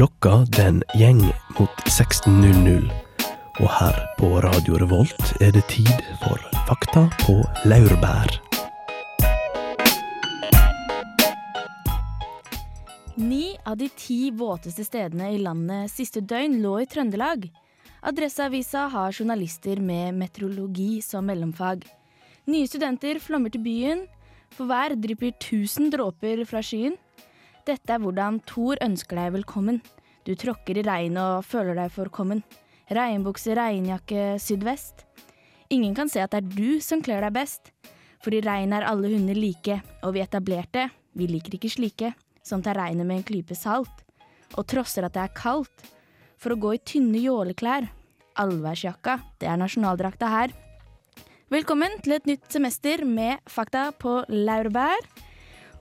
Klokka den gjeng mot 16.00. Og her på Radio Revolt er det tid for Fakta på laurbær. Ni av de ti våteste stedene i landet siste døgn lå i Trøndelag. Adresseavisa har journalister med meteorologi som mellomfag. Nye studenter flommer til byen. For hver drypper 1000 dråper fra skyen. Dette er hvordan Thor ønsker deg velkommen. Du tråkker i regnet og føler deg forkommen. Regnbukse, regnjakke, sydvest. Ingen kan se at det er du som kler deg best. For i regn er alle hunder like, og vi etablerte, vi liker ikke slike, som tar regnet med en klype salt. Og trosser at det er kaldt. For å gå i tynne jåleklær. Allværsjakka, det er nasjonaldrakta her. Velkommen til et nytt semester med Fakta på laurbær.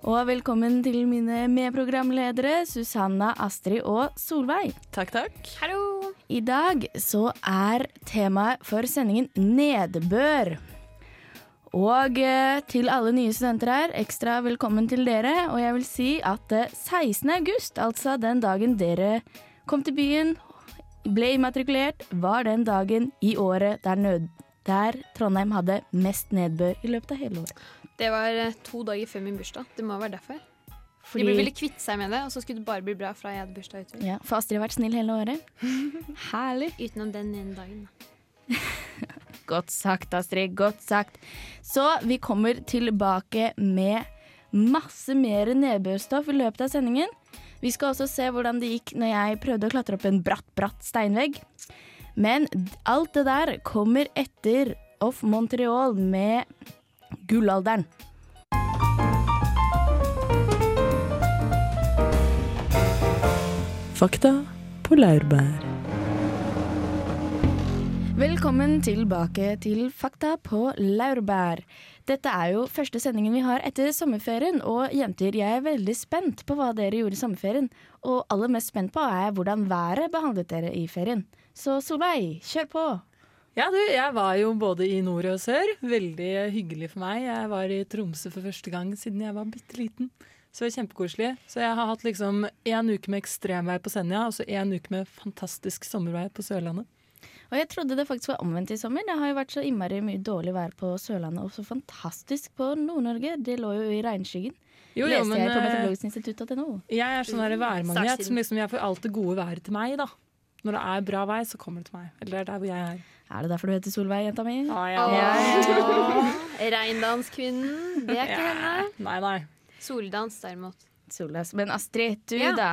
Og velkommen til mine medprogramledere Susanna, Astrid og Solveig. Takk, takk. Hallo! I dag så er temaet for sendingen nedbør. Og eh, til alle nye studenter her, ekstra velkommen til dere. Og jeg vil si at eh, 16. august, altså den dagen dere kom til byen, ble immatrikulert, var den dagen i året der, nød, der Trondheim hadde mest nedbør i løpet av hele året. Det var eh, to dager før min bursdag. Det må være derfor. Fordi, De ville kvitte seg med det, og så skulle det bare bli bra fra jeg hadde bursdag utover. ja, for Astrid har vært snill hele året. Herlig. Utenom den ene dagen. da. Godt sagt, Astrid. Godt sagt. Så vi kommer tilbake med masse mer nedbørstoff i løpet av sendingen. Vi skal også se hvordan det gikk når jeg prøvde å klatre opp en bratt, bratt steinvegg. Men alt det der kommer etter Off Montreal med gullalderen. Fakta på laurbær. Velkommen tilbake til Fakta på laurbær. Dette er jo første sendingen vi har etter sommerferien, og jenter, jeg er veldig spent på hva dere gjorde i sommerferien. Og aller mest spent på er hvordan været behandlet dere i ferien. Så Solveig, kjør på! Ja, du, jeg var jo både i nord og sør. Veldig hyggelig for meg. Jeg var i Tromsø for første gang siden jeg var bitte liten. Så det var kjempekoselig. Så jeg har hatt liksom én uke med ekstremvær på Senja, og så én uke med fantastisk sommervær på Sørlandet. Og jeg trodde det faktisk var omvendt i sommer. Det har jo vært så innmari mye dårlig vær på Sørlandet, og så fantastisk på Nord-Norge. Det lå jo i regnskyggen. Jo, jo, Leste men jeg på eh, meteorologiskinstituttet.no. jeg er sånn værmagnet som liksom jeg får alt det gode været til meg, da. Når det er bra vei, så kommer det til meg. Eller det er der hvor jeg er. Er det derfor du heter Solveig, jenta mi? ja. Reindanskvinnen. Det er ikke henne. Nei, nei. Soldans, derimot. Solas. Men Astrid, du Ja. da?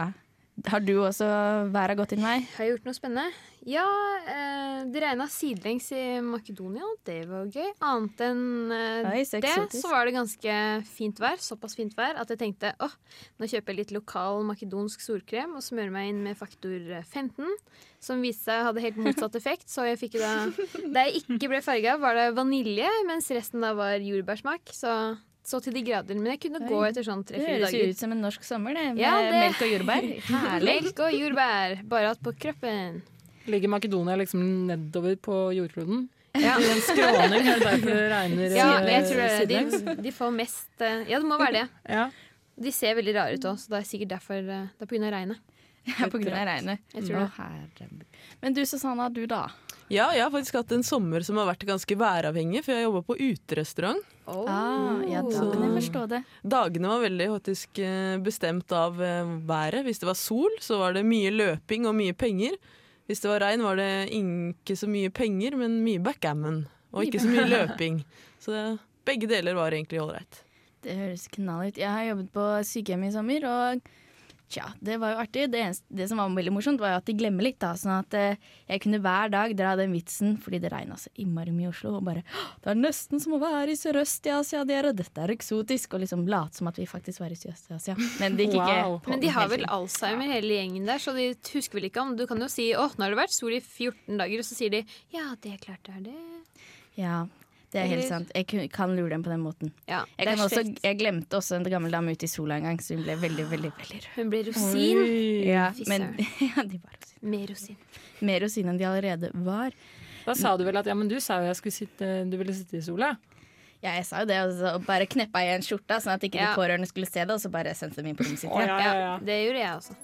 Har du også været gått din vei? Har jeg gjort noe spennende? Ja, eh, det regna sidelengs i Makedonia. Det var gøy. Annet enn eh, Oi, så det, så var det ganske fint vær. Såpass fint vær at jeg tenkte åh, nå kjøper jeg litt lokal makedonsk solkrem og smører meg inn med faktor 15. Som viste seg hadde helt motsatt effekt. Så jeg fikk da Der jeg ikke ble farga, var det vanilje, mens resten da var jordbærsmak. Så, så til de grader. Men jeg kunne gå etter sånn Det tre-fire dager. Det høres ut som en norsk sommer, det. Med Ja, det- melk og jordbær. Melk og jordbær, bare at på kroppen. Ligger Makedonia liksom nedover på jordkloden? Ja. I en skråning, er det derfor det regner Ja, eh, jeg tror det, de, de får mest eh, Ja, det må være det. Ja. De ser veldig rare ut òg, så det er sikkert derfor eh, Det er pga. regnet. Ja, på grunn av regnet. Jeg tror herre. Men du Susanna, du da? Ja, jeg har faktisk hatt en sommer som har vært ganske væravhengig, for jeg jobba på uterestaurant. Ah, ja, da kan jeg forstå det. Dagene var veldig faktisk eh, bestemt av eh, været. Hvis det var sol, så var det mye løping og mye penger. Hvis det var regn, var det ikke så mye penger, men mye backgammon. Og ikke så mye løping. Så det, begge deler var egentlig ålreit. Det høres knall ut. Jeg har jobbet på sykehjem i sommer, og tja, det var jo artig. Det, eneste, det som var veldig morsomt, var jo at de glemmer litt, da. Sånn at eh, jeg kunne hver dag dra den vitsen, fordi det regna så innmari mye i Oslo, og bare Det er nesten som å være i Sørøst i Asia, dere. Dette er eksotisk. Og liksom late som at vi faktisk var i Sørøst-Asia. Men det gikk ikke. Wow. på Men de har vel Alzheimer, Alzheimer hele gjengen der, så de husker vel ikke om Du kan jo si 'Å, nå har det vært sol i 14 dager', og så sier de 'Ja, det klarte jeg, det'. Ja, det er helt sant. Jeg kan lure dem på den måten. Ja, Jeg, kan også, jeg glemte også en gammel dame ute i sola en gang, så hun ble veldig, veldig veldig rød. Hun ble rosin. Ja, men ja, de var rosin. Mer rosin. mer rosin enn de allerede var. Da sa du vel at ja, men du sa jo jeg skulle sitte, du ville sitte i sola? Ja, jeg sa jo det, og så bare kneppa igjen skjorta, sånn at ikke Ja. de pårørende skulle se det, og så bare sendte de inn på rommet sitt. Ja, ja, ja. Det gjorde jeg også.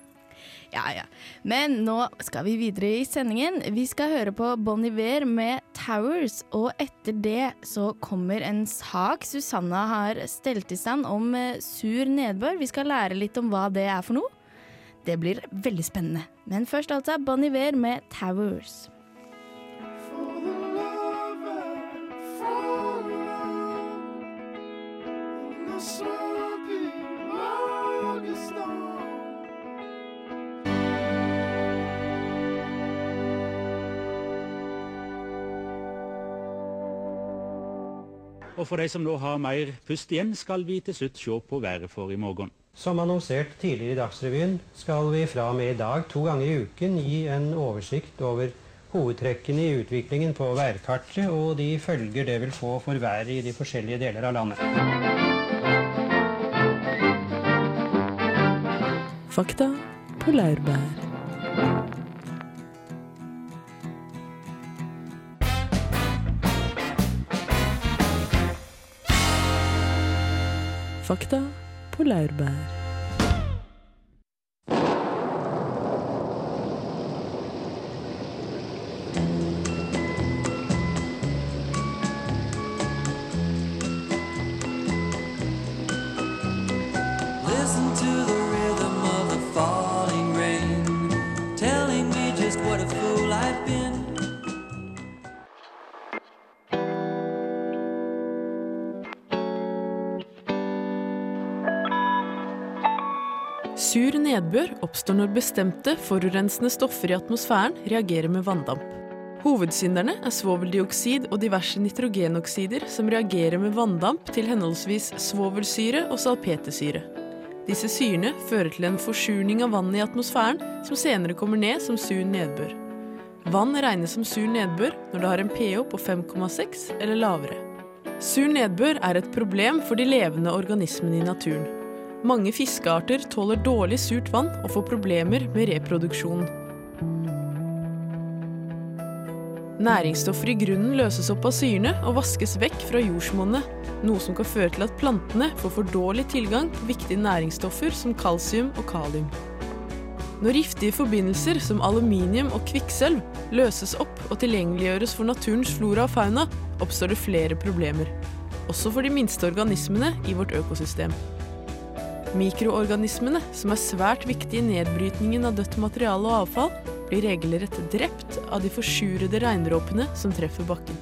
Ja, ja. Men nå skal vi videre i sendingen. Vi skal høre på Bon Iver med 'Towers', og etter det så kommer en sak Susanna har stelt i stand om eh, sur nedbør. Vi skal lære litt om hva det er for noe. Det blir veldig spennende. Men først altså Bon Iver med 'Towers'. Og for de som nå har mer pust igjen, skal vi til slutt se på været for i morgen. Som annonsert tidligere i Dagsrevyen skal vi fra og med i dag to ganger i uken gi en oversikt over hovedtrekkene i utviklingen på værkartet og de følger det vil få for været i de forskjellige deler av landet. Fakta på laurbær. Fakta på laurbær. Sur nedbør oppstår når bestemte forurensende stoffer i atmosfæren reagerer med vanndamp. Hovedsynderne er svoveldioksid og diverse nitrogenoksider som reagerer med vanndamp til henholdsvis svovelsyre og salpetersyre. Disse syrene fører til en forsurning av vannet i atmosfæren, som senere kommer ned som sur nedbør. Vann regnes som sur nedbør når det har en pH på 5,6 eller lavere. Sur nedbør er et problem for de levende organismene i naturen. Mange fiskearter tåler dårlig surt vann og får problemer med reproduksjonen. Næringsstoffer i grunnen løses opp av syrene og vaskes vekk fra jordsmonnet, noe som kan føre til at plantene får for dårlig tilgang på viktige næringsstoffer som kalsium og kalium. Når giftige forbindelser som aluminium og kvikksølv løses opp og tilgjengeliggjøres for naturens flora og fauna, oppstår det flere problemer. Også for de minste organismene i vårt økosystem. Mikroorganismene, som er svært viktige i nedbrytningen av dødt materiale og avfall, blir regelrett drept av de forsurede regndråpene som treffer bakken.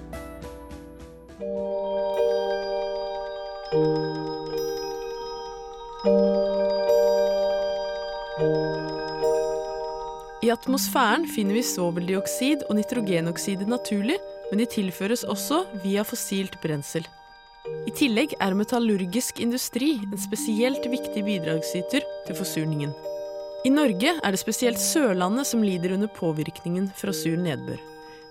I atmosfæren finner vi svoveldioksid og nitrogenoksid naturlig, men de tilføres også via fossilt brensel. I tillegg er metallurgisk industri en spesielt viktig bidragsyter til forsurningen. I Norge er det spesielt Sørlandet som lider under påvirkningen fra sur nedbør.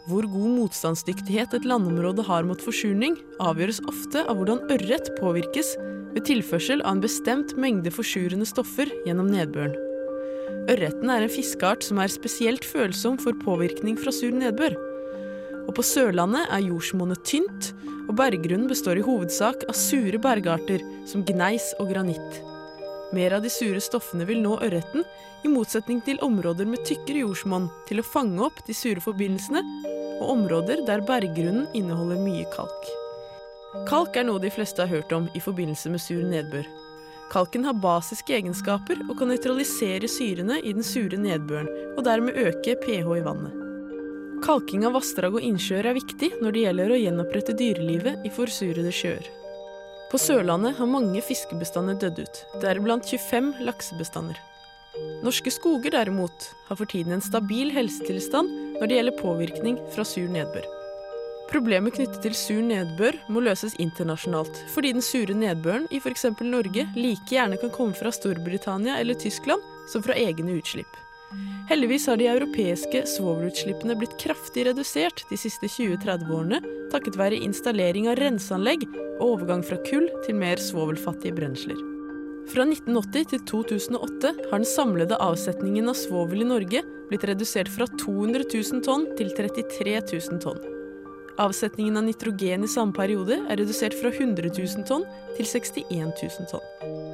Hvor god motstandsdyktighet et landområde har mot forsurning, avgjøres ofte av hvordan ørret påvirkes ved tilførsel av en bestemt mengde forsurende stoffer gjennom nedbøren. Ørreten er en fiskeart som er spesielt følsom for påvirkning fra sur nedbør. Og på Sørlandet er jordsmonnet tynt, og berggrunnen består i hovedsak av sure bergarter som gneis og granitt. Mer av de sure stoffene vil nå ørreten, i motsetning til områder med tykkere jordsmonn til å fange opp de sure forbindelsene, og områder der berggrunnen inneholder mye kalk. Kalk er noe de fleste har hørt om i forbindelse med sur nedbør. Kalken har basiske egenskaper og kan nøytralisere syrene i den sure nedbøren, og dermed øke pH i vannet. Kalking av vassdrag og innsjøer er viktig når det gjelder å gjenopprette dyrelivet i forsurede sjøer. På Sørlandet har mange fiskebestander dødd ut, deriblant 25 laksebestander. Norske skoger derimot har for tiden en stabil helsetilstand når det gjelder påvirkning fra sur nedbør. Problemet knyttet til sur nedbør må løses internasjonalt, fordi den sure nedbøren i f.eks. Norge like gjerne kan komme fra Storbritannia eller Tyskland som fra egne utslipp. Heldigvis har de europeiske svovelutslippene blitt kraftig redusert de siste 20-30 årene, takket være installering av renseanlegg og overgang fra kull til mer svovelfattige brensler. Fra 1980 til 2008 har den samlede avsetningen av svovel i Norge blitt redusert fra 200 000 tonn til 33 000 tonn. Avsetningen av nitrogen i samme periode er redusert fra 100 000 tonn til 61 000 tonn.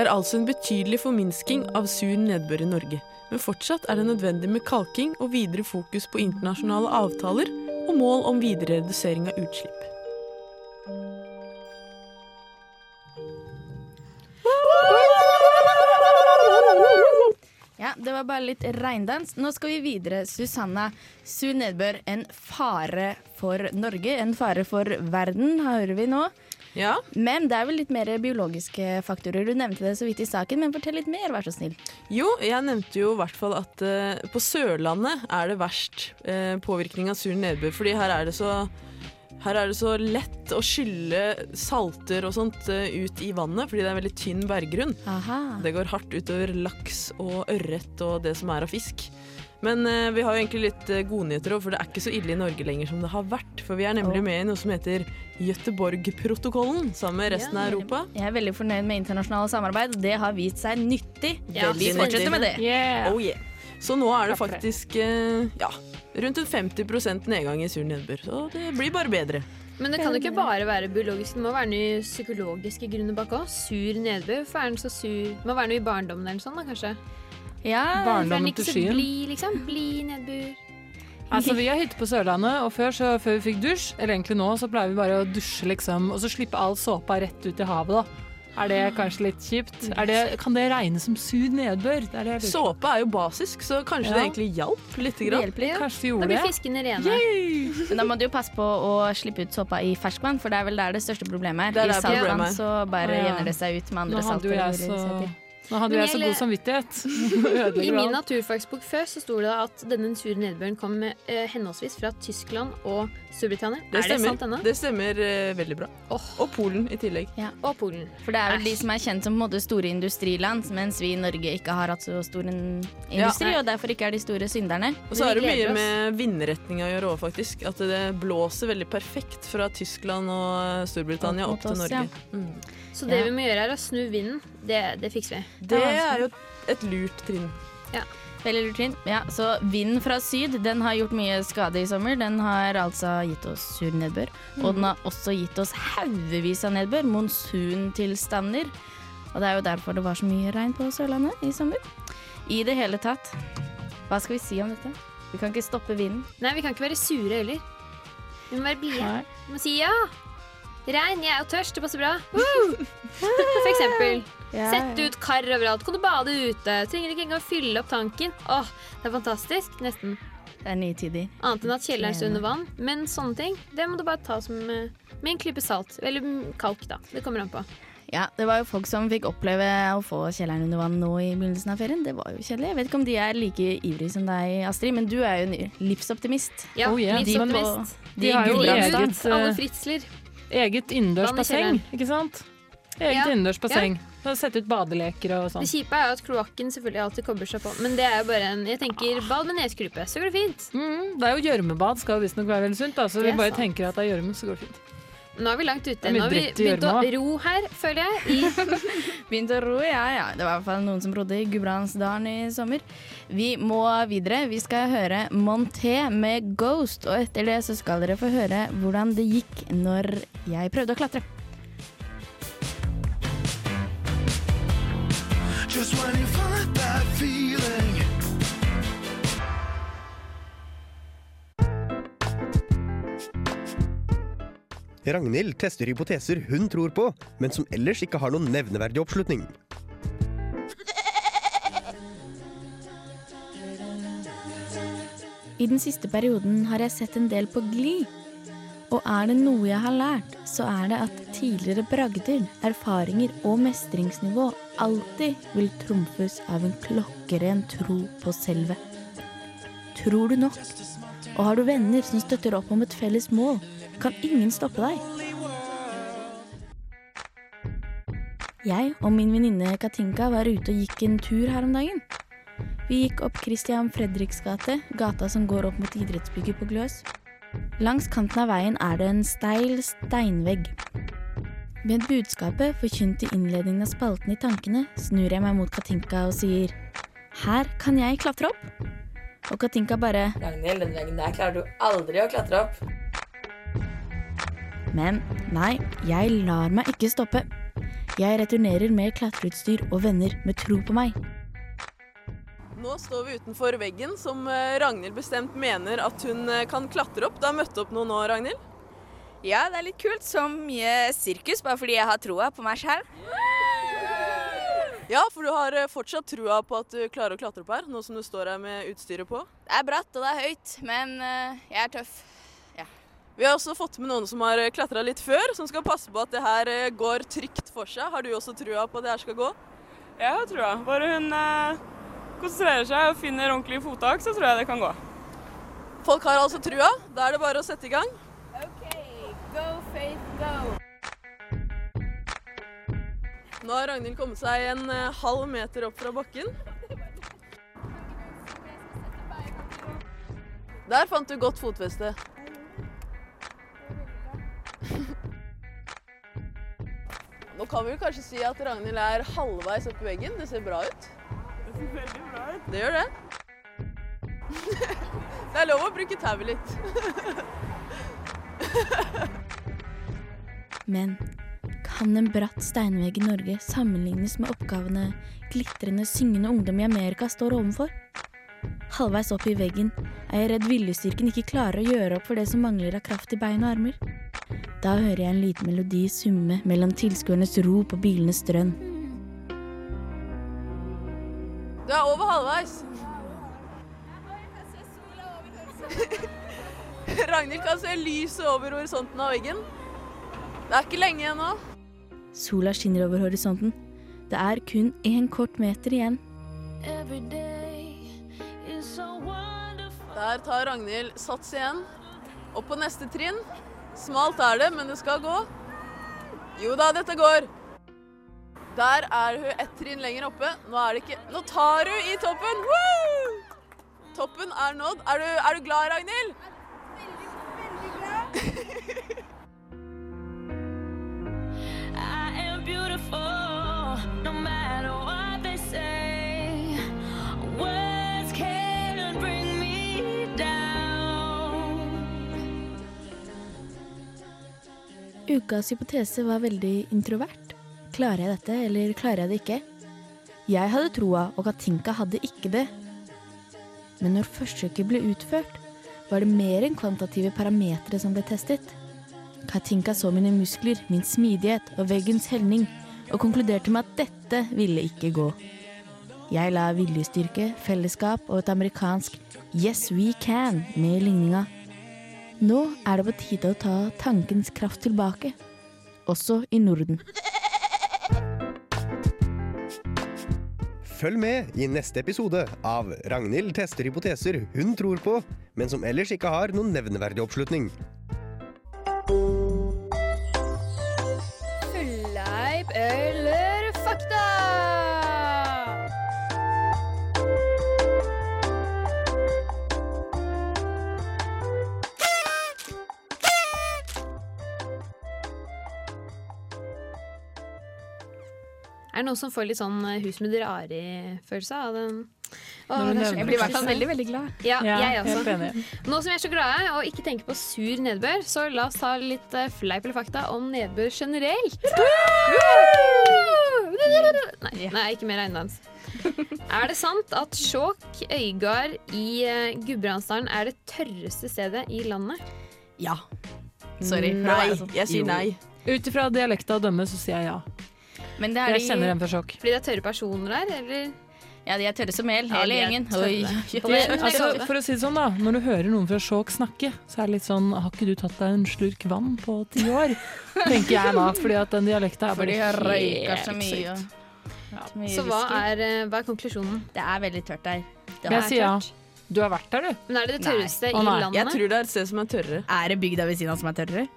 Det er altså en betydelig forminsking av sur nedbør i Norge, men fortsatt er det nødvendig med kalking og videre fokus på internasjonale avtaler og mål om videre redusering av utslipp. Ja, det var bare litt regndans. Nå skal vi videre. Susanna, sur nedbør, en fare for Norge, en fare for verden, hører vi nå. Ja, Men det er vel litt mer biologiske faktorer. Du nevnte det så vidt i saken, men fortell litt mer, vær så snill. Jo, jeg nevnte jo i hvert fall at uh, på Sørlandet er det verst uh, påvirkning av sur nedbør, fordi her er det så her er det så lett å skylle salter og sånt eh, ut i vannet, fordi det er veldig tynn berggrunn. Aha. Det går hardt utover laks og ørret og det som er av fisk. Men eh, vi har jo egentlig litt eh, godnyheter òg, for det er ikke så ille i Norge lenger som det har vært. For vi er nemlig med i noe som heter Göteborg-protokollen, sammen med resten av Europa. Jeg er veldig fornøyd med internasjonalt samarbeid. Det har vist seg nyttig. Ja, vi fortsetter med det. Yeah. Oh yeah. Så nå er det det. faktisk eh, ja, rundt en 50% nedgang i sur nedbør. Så det blir bare bedre. Men det kan jo ikke bare være biologisk, det må være noen psykologiske grunner bak òg. Sur nedbør. Hvorfor er den så sur? Det må være noe i barndommen eller sånn, da, kanskje. Ja, For Barndommen til skyen. blid, liksom? Blid nedbør. Altså, Vi har hytte på Sørlandet, og før, så, før vi fikk dusj, eller egentlig nå, så pleier vi bare å dusje, liksom, og så slippe all såpa rett ut i havet, da. Er det kanskje litt kjipt? Er det, kan det regnes som sur nedbør? Det er det. Såpe er jo basisk, så kanskje Ja. det egentlig hjalp lite det grann. hjelper litt. Kanskje vi Da blir fisken fiskene rene. Men da må du jo passe på å slippe ut såpa i ferskvann, for det er vel der det største problemet er. Det er I saltvann problemet så bare ah, ja. jevner det seg ut med andre salter. Nå hadde Men jeg så god samvittighet. I min naturfagsbok før så sto det at denne sure nedbøren kom eh, henholdsvis fra Tyskland og Storbritannia. Det er det sant stemmer, ennå? det stemmer eh, veldig bra. Og Polen i tillegg. Ja, Og Polen. For det er vel de som er kjent som på en måte store industriland, mens vi i Norge ikke har hatt så stor en industri, Ja. og derfor ikke er de store synderne. Og så er det mye oss. med vindretninga å gjøre òg, faktisk. At det blåser veldig perfekt fra Tyskland og Storbritannia Opp opp til oss, Norge. ja. Mm. Så det Ja. vi må gjøre, er å snu vinden. Det, det fikser vi. Det er jo et lurt trinn. Veldig lurt trinn. Ja, så vinden fra syd den har gjort mye skade i sommer. Den har altså gitt oss sur nedbør. Og den har også gitt oss haugevis av nedbør. Monsuntilstander. Og det er jo derfor det var så mye regn på Sørlandet i sommer. I det hele tatt. Hva skal vi si om dette? Vi kan ikke stoppe vinden. Nei, vi kan ikke være sure heller. Vi må være blide. Vi må si ja. Regn, jeg er jo tørst, det passer bra. For eksempel. Sett ut kar overalt. Kan du bade ute? Trenger ikke engang fylle opp tanken. Åh, det er fantastisk. Nesten. Det er nye tider. Annet enn at kjelleren står under vann. Men sånne ting, det må du bare ta som eh, med en klype salt. Eller kalk, da. Det kommer an på. Ja, det var jo folk som fikk oppleve å få kjelleren under vann nå i begynnelsen av ferien. Det var jo kjedelig. Jeg vet ikke om de er like ivrige som deg, Astrid, men du er jo en livsoptimist. Ja, Oh, yeah. livsoptimist. De har jo eget, eh, Alle fritsler. Eget innendørs basseng, ikke sant? Eget Ja. innendørs basseng. Ja. Sette ut badeleker og sånn. Det kjipe er jo at kloakken selvfølgelig alltid kobler seg på. Men det er jo bare en Jeg tenker bad med neskrupe, så går det fint. Mm, det er jo gjørmebad, skal visstnok være veldig sunt. Da, så vi bare sant. tenker at det er gjørme, så går det fint. Nå er vi langt ute. Nå har vi begynt å ro her, føler jeg. begynt å ro, ja ja. Det var i hvert fall noen som rodde i Gudbrandsdalen i sommer. Vi må videre. Vi skal høre Monté med Ghost, og etter det så skal dere få høre hvordan det gikk når jeg prøvde å klatre. Just when you find that feeling. Ragnhild tester hypoteser hun tror på, men som ellers ikke har noen nevneverdig oppslutning. I den siste perioden har jeg sett en del på Gli. Og er det noe jeg har lært, så er det at tidligere bragder, erfaringer og mestringsnivå alltid vil trumfes av en klokkeren tro på selve. Tror du nok, og har du venner som støtter opp om et felles mål, kan ingen stoppe deg. Jeg og min venninne Katinka var ute og gikk en tur her om dagen. Vi gikk opp Christian Fredriks gate, gata som går opp mot idrettsbygget på Gløs. Langs kanten av veien er det en steil steinvegg. Med budskapet forkynt i innledningen av spalten i tankene, snur jeg meg mot Katinka og sier Her kan jeg klatre opp. Og Katinka bare Ragnhild, den veggen der klarer du aldri å klatre opp. Men nei, jeg lar meg ikke stoppe. Jeg returnerer med klatreutstyr og venner med tro på meg. Nå står vi utenfor veggen som eh, Ragnhild bestemt mener at hun eh, kan klatre opp. Du har møtt opp noe nå, Ragnhild? Ja, det er litt kult. Så mye sirkus, bare fordi jeg har troa på meg sjøl. Ja, for du har eh, fortsatt trua på at du klarer å klatre opp her, nå som du står her med utstyret på. Det er bratt og det er høyt, men jeg er tøff. Vi har også fått med noen som har klatra litt før, som skal passe på at det her eh, går trygt for seg. Har du også trua på at det her skal gå? Jeg har trua. Bare hun eh, konsentrerer seg og finner ordentlig fottak, så tror jeg det kan gå. Folk har altså trua. Da er det bare å sette i gang. Go, Faith, go! Nå har Ragnhild kommet seg en eh, halv meter opp fra bakken. Der fant du godt fotfeste. Nå kan vi kanskje si at Ragnhild er halvveis opp i veggen. Det ser bra ut. Det ser veldig bra ut. Det gjør det. Det er lov å bruke tauet litt. Men kan en bratt steinvegg i Norge sammenlignes med oppgavene glitrende, syngende ungdom i Amerika står overfor? Halvveis opp i veggen er jeg redd viljestyrken ikke klarer å gjøre opp for det som mangler av kraft i bein og armer. Da hører jeg en liten melodi summe mellom tilskuernes rop og bilenes drønn. Du er over halvveis. Ragnhild kan se lyset over horisonten av veggen. Det er ikke lenge igjen nå. Sola skinner over horisonten. Det er kun én kort meter igjen. Der tar Ragnhild sats igjen. Og på neste trinn. Smalt er det, men det skal gå. Jo da, dette går. Der er hun ett trinn lenger oppe. Nå er det ikke Nå tar hun i toppen! Woo! Toppen er nådd. Er du, er du glad, Ragnhild? Ukas hypotese var veldig introvert. Klarer jeg dette, eller klarer jeg det ikke? Jeg hadde troa, og Katinka hadde ikke det. Men når forsøket ble utført, var det mer enn kvantitative parametere som ble testet. Katinka så mine muskler, min smidighet og veggens helning, og konkluderte med at dette ville ikke gå. Jeg la viljestyrke, fellesskap og et amerikansk 'Yes, we can' med i ligninga. Nå er det på tide å ta tankens kraft tilbake, også i Norden. Følg med i neste episode av Ragnhild tester hypoteser hun tror på, men som ellers ikke har noen nevneverdig oppslutning. Er det noen som får litt sånn eh, hus med Rari-følelse av den? Åh, det er Jeg blir i hvert fall veldig, veldig glad. Ja, Ja, jeg også. Nå som vi er så glade og ikke tenker på sur nedbør, så la oss ta litt eh, fleip eller fakta om nedbør generelt. Nei, nei, ikke mer regndans. Er det sant at Skjåk Øygard i eh, Gudbrandsdalen er det tørreste stedet i landet? Ja. Sorry. Nei. Jeg sier nei. Ut ifra dialekta å dømme, så sier jeg ja. Men det er Jeg kjenner dem for sjokk. Fordi det er tørre personer der, eller? ja, de er tørre som mel, hele er gjengen. Oi, oi, oi. Altså, for å si det sånn da, Når du hører noen fra Skjåk snakke, så er det litt sånn Har ikke du tatt deg en slurk vann på ti år? Tenker jeg da, fordi at den dialekta er bare røyka så mye. og- så mye Så hva er, eh, hva er konklusjonen? Det er veldig tørt der. Det Jeg er sier ja. Du har vært der, du. Men er det det tørreste i landet? Jeg tror det er et sted som er tørrere. Er det bygda ved siden av som er tørrere?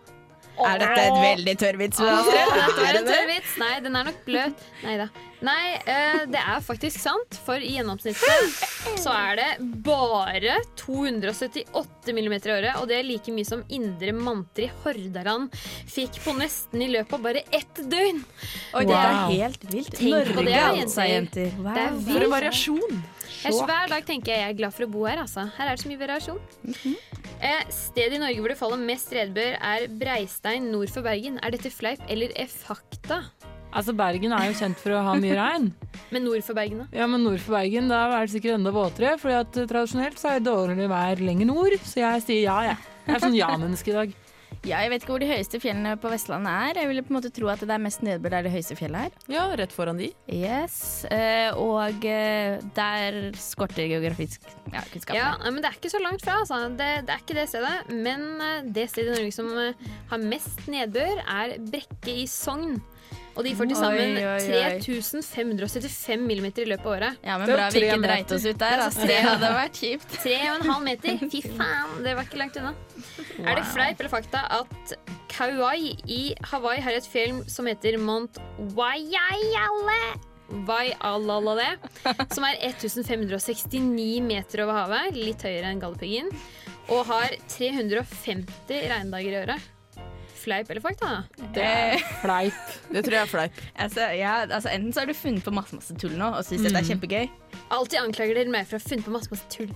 Er dette en veldig tørr vits? Oh. Dette Er en tørr vits. Nei, den er nok bløt. Nei da. Nei, eh, det er faktisk sant, for i gjennomsnittet så er det bare 278 millimeter i året, og det er like mye som Indre Mantre i Hordaland fikk på nesten i løpet av bare ett døgn. Oi, det er helt vilt. Tenk på Norge, det, altså, jenter. Wow. Det er For vilt. en variasjon. Jeg, hver dag tenker jeg jeg er glad for å bo her. Altså. Her er det så mye variasjon. eh, stedet i Norge hvor det faller mest nedbør, er Breistein nord for Bergen. Er dette fleip eller er fakta? Altså, Bergen er jo kjent for å ha mye regn. Men nord for Bergen, da? Ja, men nord for Bergen da er det sikkert enda våtere, fordi at eh, tradisjonelt så er det dårligere vær lenger nord. Så jeg sier ja, jeg. Jeg er sånn ja-menneske i dag. Ja, jeg vet ikke hvor de høyeste fjellene på Vestlandet er. Jeg ville på en måte tro at det er mest nedbør der det høyeste fjellet er. Ja, rett foran de. Yes, eh, og eh, der skorter geografisk ja, kunnskap. Ja, men det er ikke så langt fra, altså. Det, det er ikke det stedet. Men eh, det stedet i Norge som har mest nedbør, er Brekke i Sogn. Og de får til sammen Oi, oi, oi. 3575 millimeter i løpet av året. Ja, men bra vi ikke dreit oss ut der. Altså, det hadde vært kjipt. Tre og en halv meter. Fy faen, det var ikke langt unna. Er det fleip eller fakta at Kauai i Hawaii har et fjell som heter Mount Waiale? Waialalale, som er 1569 meter over havet, litt høyere enn Galdhøpiggen, og har 350 regndager i året. Fleip eller fakta? Det fleip. Det tror jeg er fleip. Altså, ja, altså, enten så har du funnet på masse masse tull nå og syns dette er Mm. kjempegøy. Alltid anklager dere meg for å ha funnet på masse, masse tull.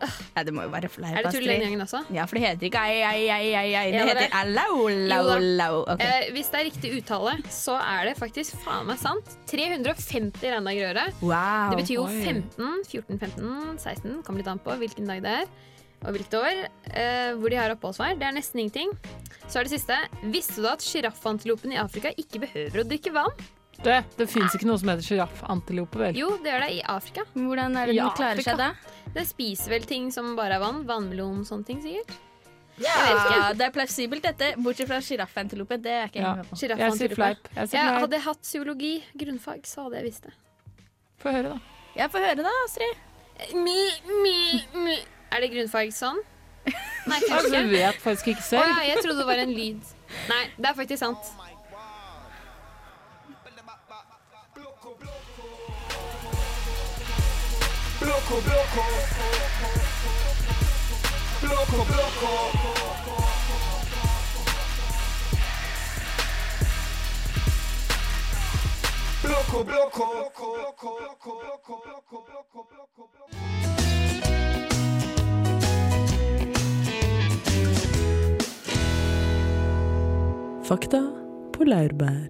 Ja, det må jo være fleip. Er det tull denne gangen også? Ja, for det heter ikke ai, ai, ai, ai, ai. Det Ja, det er heter allau, lau, lau. Okay. Eh, hvis det er riktig uttale, så er det faktisk faen meg sant. 350 regndager i året. Wow. Det betyr jo Oi. 15, 14, 15, 16, kommer litt an på hvilken dag det er. Og hvilket år. Eh, hvor de har oppholdsvær. Det er nesten ingenting. Så er det siste. Visste du at sjiraffantilopen i Afrika ikke behøver å drikke vann? Det, det fins ikke noe som heter sjiraffantilope, vel? Jo, det gjør det i Afrika. Hvordan er det den klarer seg da? Det spiser vel ting som bare er vann. Vannmelon, sånne ting sikkert. Ja, det er plausibelt dette, bortsett fra sjiraffantilope. Det er ikke jeg Ja. med på. Jeg sier fleip. Jeg sier Jeg hadde hatt zoologi, grunnfag, så hadde jeg visst det. Få høre, da. Ja, få høre da, Astrid. Mi, mi, mi. Er det grunnfag sånn? Nei, Altså, kanskje du ikke. vet faktisk ikke Å selv. ja, jeg trodde det var en lyd. Nei, det er faktisk sant. Blocco, blocco. Blocco, blocco. Blocco, blocco. Blocco, blocco, blocco, blocco, blocco, Fakta på laurbær.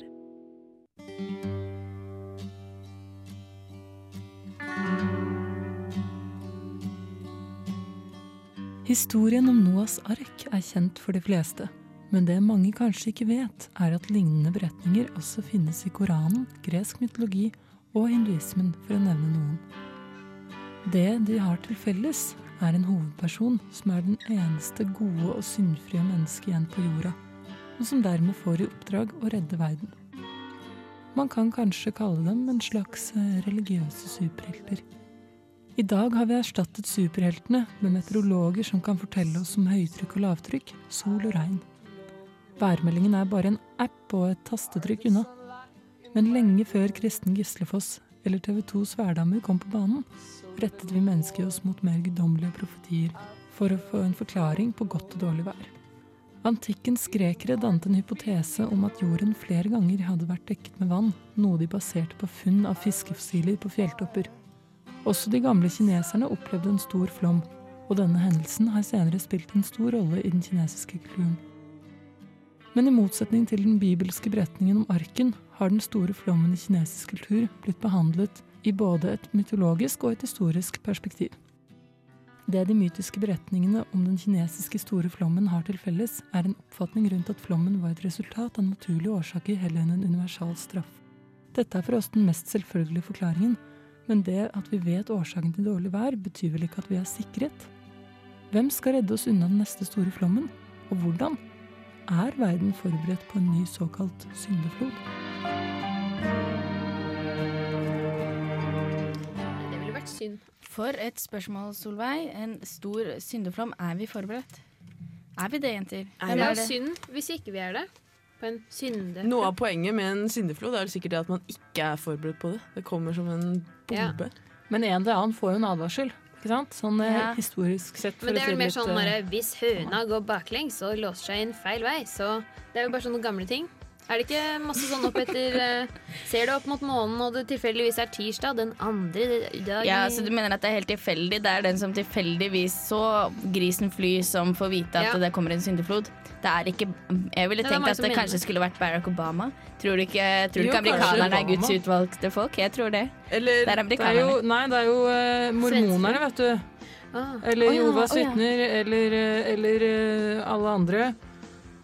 Historien om Noas ark er kjent for de fleste. Men det mange kanskje ikke vet, er at lignende beretninger også finnes i Koranen, gresk mytologi og hinduismen, for å nevne noen. Det de har til felles, er en hovedperson som er den eneste gode og syndfrie mennesket igjen på jorda, og som dermed får i oppdrag å redde verden. Man kan kanskje kalle dem en slags eh, religiøse superhelter. I dag har vi erstattet superheltene med meteorologer som kan fortelle oss om høytrykk og lavtrykk, sol og regn. Værmeldingen er bare en app og et tastetrykk unna. Men lenge før Kristen Gislefoss eller TV 2s Hverdammer kom på banen, rettet vi mennesker oss mot mer guddommelige profetier for å få en forklaring på godt og dårlig vær. Antikkens grekere dannet en hypotese om at jorden flere ganger hadde vært dekket med vann, noe de baserte på funn av fiskefossiler på fjelltopper. Også de gamle kineserne opplevde en stor flom, og denne hendelsen har senere spilt en stor rolle i den kinesiske kulturen. Men i motsetning til den bibelske beretningen om arken, har den store flommen i kinesisk kultur blitt behandlet i både et mytologisk og et historisk perspektiv. Det de mytiske beretningene om den kinesiske store flommen har til felles, er en oppfatning rundt at flommen var et resultat av naturlige årsaker heller enn en universal straff. Dette er for oss den mest selvfølgelige forklaringen, men det at vi vet årsaken til dårlig vær, betyr vel ikke at vi er sikret? Hvem skal redde oss unna den neste store flommen, og hvordan? Er verden forberedt på en ny såkalt syndeflod? Det ville vært synd. For et spørsmål, Solveig. En stor syndeflom. Er vi forberedt? Er vi det, jenter? Det er synd hvis ikke vi er det. På en synde. Noe av poenget med en syndeflod er sikkert det at man ikke er forberedt på det. Det kommer som en bombe. Men en eller annen får jo en advarsel. Ikke sant? Sånn eh, Ja. historisk sett. for Men det er jo vel mer sånn når, bare, hvis høna går baklengs og låser seg inn feil vei, så det er jo bare sånne gamle ting. Er det ikke masse sånn opp etter eh, Ser du opp mot månen, og det tilfeldigvis er tirsdag, den andre dagen Ja, så du mener at det er helt tilfeldig? Det er den som tilfeldigvis så grisen fly som får vite at Ja. det kommer en syndeflod? Det er ikke Jeg ville tenkt det at det kanskje skulle vært Barack Obama. Tror du ikke, tror du Jo, ikke amerikanerne er Guds utvalgte folk? Jeg tror det. Eller det er Det er jo, amerikanerne. nei, det er jo uh, mormonerne, vet du. Ah. Eller oh, ja, Jehovas oh, ja. vitner, eller, eh, eller uh, alle andre.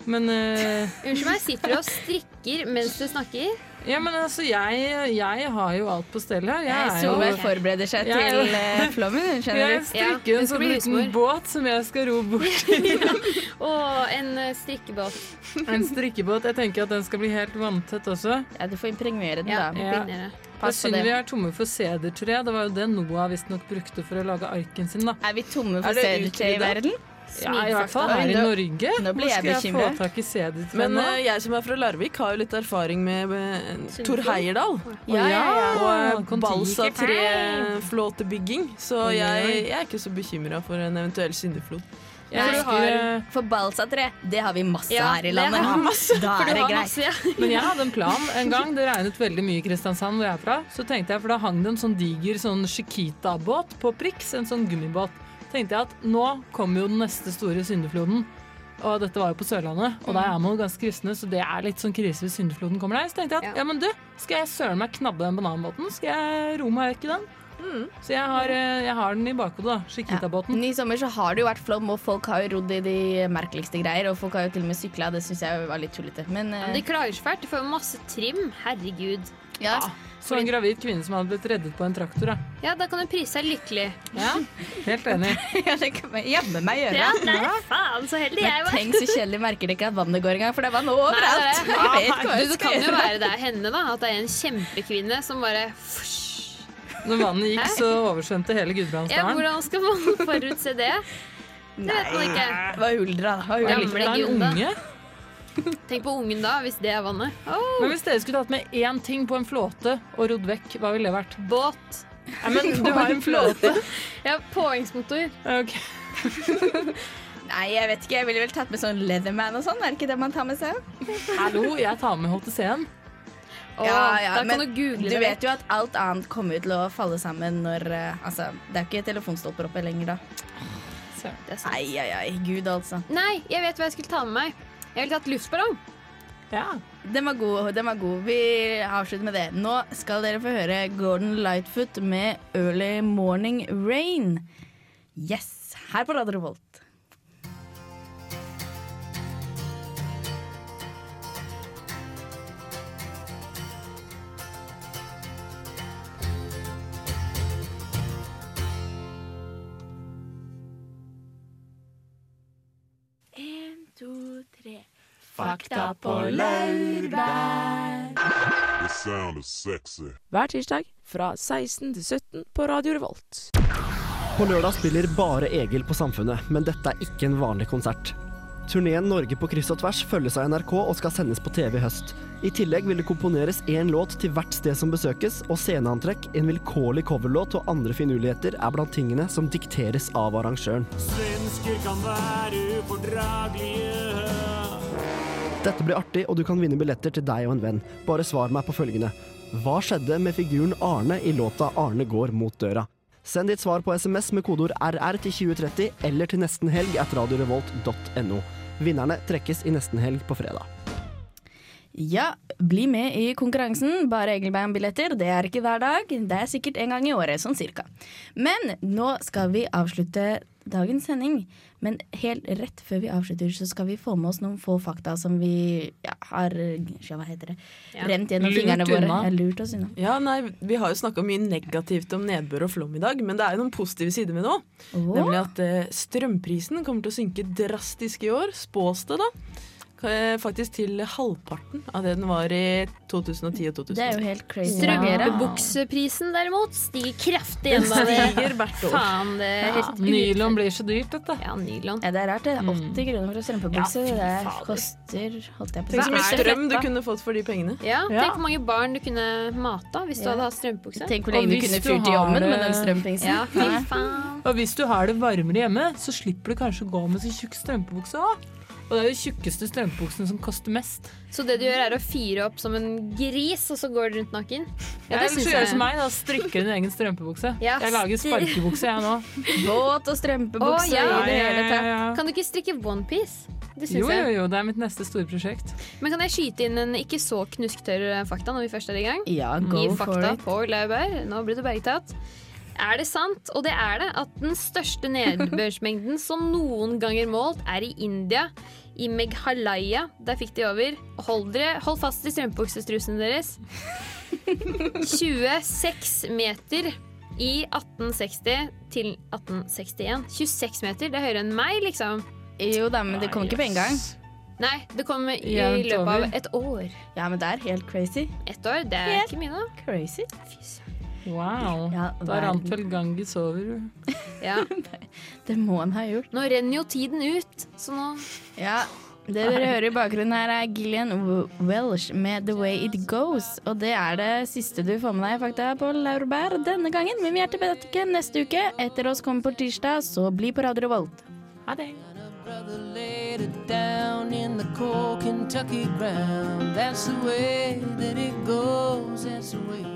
Men uh... Unnskyld meg, sitter du og strikker mens du snakker? Ja, men altså, jeg, jeg har jo alt på stell her. Jeg er jo Solveig forbereder seg Jeg til jo- eh, flommen, hun, Jeg strikker ja, en sånn liten båt som jeg skal ro bort. Og en eh, strikkebåt. En strikkebåt. Jeg tenker at den skal bli helt vanntett også. Ja, du får impregnere den, Ja, da. er Pass på synd det. vi er tomme for sedertre. Det var jo det Noah visstnok brukte for å lage arken sin. da. Er vi tomme for Er sedertre i verden? Ja, i hvert fall her i Norge. Nå ble jeg bekymret. Men eh, jeg som er fra Larvik, har jo litt erfaring med, med Tor Heyerdahl. Ja, ja, ja. Og uh, Kon-Tiki. balsa-treflåtebygging. Så jeg, jeg er ikke så bekymra for en eventuell syndeflod. Jeg husker, eh, For balsatre, det har vi masse Ja, her i landet. har masse. Da er det greit. masse, ja. Men jeg hadde en plan en gang. Det regnet veldig mye i Kristiansand, hvor jeg er fra. Så tenkte jeg, for da hang det en sånn diger sånn Chiquita-båt på Prix, en sånn gummibåt. Tenkte jeg at nå kommer jo den neste store syndefloden. Og dette var jo på Sørlandet, og der er man jo ganske kristne, så det er litt sånn krise hvis syndefloden kommer der. Så tenkte jeg at ja, men du, skal jeg søren meg knabbe den bananbåten? Skal jeg ro meg vekk i den? Så jeg har, eh, jeg har den i bakhodet, da. Chiquita-båten. I sommer så har det jo vært flom, og folk har jo rodd i de merkeligste greier. Og folk har jo til og med sykla, det syns jeg var litt tullete. Men, ja, Men de klager så fælt. De får jo masse trim. Herregud. Ja, Så en gravid kvinne som hadde blitt reddet på en traktor, ja. Ja, da kan du prise deg lykkelig. ja. Helt enig. ja, det kan man jammen meg gjøre. Ja, nei, faen, så heldig jeg var. tenk så kjedelig merker de ikke at vannet går engang, for det er vann overalt. Nei, Jeg vet hva Du, skal kan jo være det er henne, da. At det er en kjempekvinne som bare Når vannet gikk, så oversvømte hele Ja, hvordan skal man forutse det? Det vet man ikke. Det var Huldra, da. Var Huldra. Gamle en Gunda. Tenk på ungen da, hvis det er vannet. Oh. Men hvis dere skulle tatt med én ting på en flåte og rodd vekk, hva ville det vært? båt. Ja, men du har en flåte. Ja, påhengsmotor. Ok. Nei, jeg vet ikke. Jeg ville vel tatt med sånn Leatherman og sånn. Er det ikke det man tar med seg? Hallo, jeg tar med HTC-en. Oh, ja, ja, men du du vet jo at alt annet kommer til å falle sammen når uh, Altså, det er ikke telefonstolper oppe lenger da. Det er sant. Ai, ai, ai. Gud, altså. Nei, jeg vet hva jeg skulle ta med meg. Jeg ville tatt luftballong. Ja. Den var god. den var god. Vi avslutter med det. Nå skal dere få høre Gordon Lightfoot med 'Early Morning Rain'. Yes! Her på Radio Revolt. Fakta på laurbær. The sound is sexy. Hver tirsdag fra 16 til 17 på Radio Revolt. På lørdag spiller bare Egil på Samfunnet, men dette er ikke en vanlig konsert. Turneen Norge på kryss og tvers følges av NRK og skal sendes på TV i høst. I tillegg vil det komponeres én låt til hvert sted som besøkes, og sceneantrekk, en vilkårlig coverlåt og andre finurligheter er blant tingene som dikteres av arrangøren. Svensker kan være ufordragelige. Dette blir artig, og du kan vinne billetter til deg og en venn. Bare svar meg på følgende. Hva skjedde med figuren Arne i låta 'Arne går mot døra'? Send ditt svar på SMS med kodeord RR til 2030 eller til nestenhelg at radiorevolt.no. Vinnerne trekkes i nesten helg på fredag. Ja, bli med i konkurransen. Bare Engelbein-billetter. Det er ikke hver dag. Det er sikkert en gang i året, sånn cirka. Men nå skal vi avslutte dagens sending. Men helt rett før vi avslutter, så skal vi få med oss noen få fakta som vi ja, har ja, hva heter det? Ja. rent gjennom Lurt fingrene våre. unna. Ja, lurt oss unna. Ja, nei, Vi har jo snakka mye negativt om nedbør og flom i dag, men det er jo noen positive sider med det òg. Nemlig at eh, strømprisen kommer til å synke drastisk i år, spås det da. Eh, Faktisk til halvparten av det den var i 2010 og 2000. Det er jo helt crazy. Strømpebukseprisen derimot stiger kraftig Den stiger hvert år. Faen, det er Ja, nylon blir så dyrt, dette. Ja, nylon. Ja, det er rart, det. 80 kroner for strømpebukse. Ja, det koster holdt jeg på Tenk så mye strøm du kunne fått for de pengene. Ja, Ja. Tenk hvor mange barn du kunne mata hvis du Ja. hadde hatt strømpebukse. Tenk hvor lenge du kunne fyrt i ovnen med den strømpingsen. Ja, fy faen. Og hvis du har det varmere hjemme, så slipper du kanskje å gå med så tjukk strømpebukse òg. Og det er jo tjukkeste strømpebuksene som koster mest. Så det du gjør, er å fire opp som en gris, og så går du rundt naken? Ja, Eller så gjør du som meg, da. Strikker din egen strømpebukse. Ja, Jeg lager sparkebukse, jeg nå. Båt og strømpebukse. Oh, ja. ja. Kan du ikke strikke onepiece? Det Jo, jo, jo. Det er mitt neste store prosjekt. Men kan jeg skyte inn en ikke så knusktørr fakta når vi først er i gang? Ja, go Gi for fakta it. på Lauberg. Nå blir du bergtatt. Er det sant, og det er det, at den største nedbørsmengden som noen ganger målt, er i India, i Meghalaya? Der fikk de over. Hold, dere, hold fast i strømpebuksestrusene deres. 26 meter i 1860 til 1861. 26 meter, det er høyere enn meg, liksom. Jo da, men det kom ikke på en gang. Nei, det kom i løpet av et år. Ja, men det er helt crazy. Ett år, det er Helt ikke mye, da. Crazy. Wow. Ja, da rant vel Ganges over. Ja. Det må han ha gjort. Nå renner jo tiden ut, så nå Ja, det dere hører i bakgrunnen her er Gillian Welsh med 'The Way It Goes'. Og det er det siste du får med deg i fakta på laurbær denne gangen. Men vi er tilbake neste uke. Etter oss kommer på tirsdag, så bli på Radio Volt. Ha det. brother laid it down in the cold Kentucky ground. That's the way that it goes. That's the way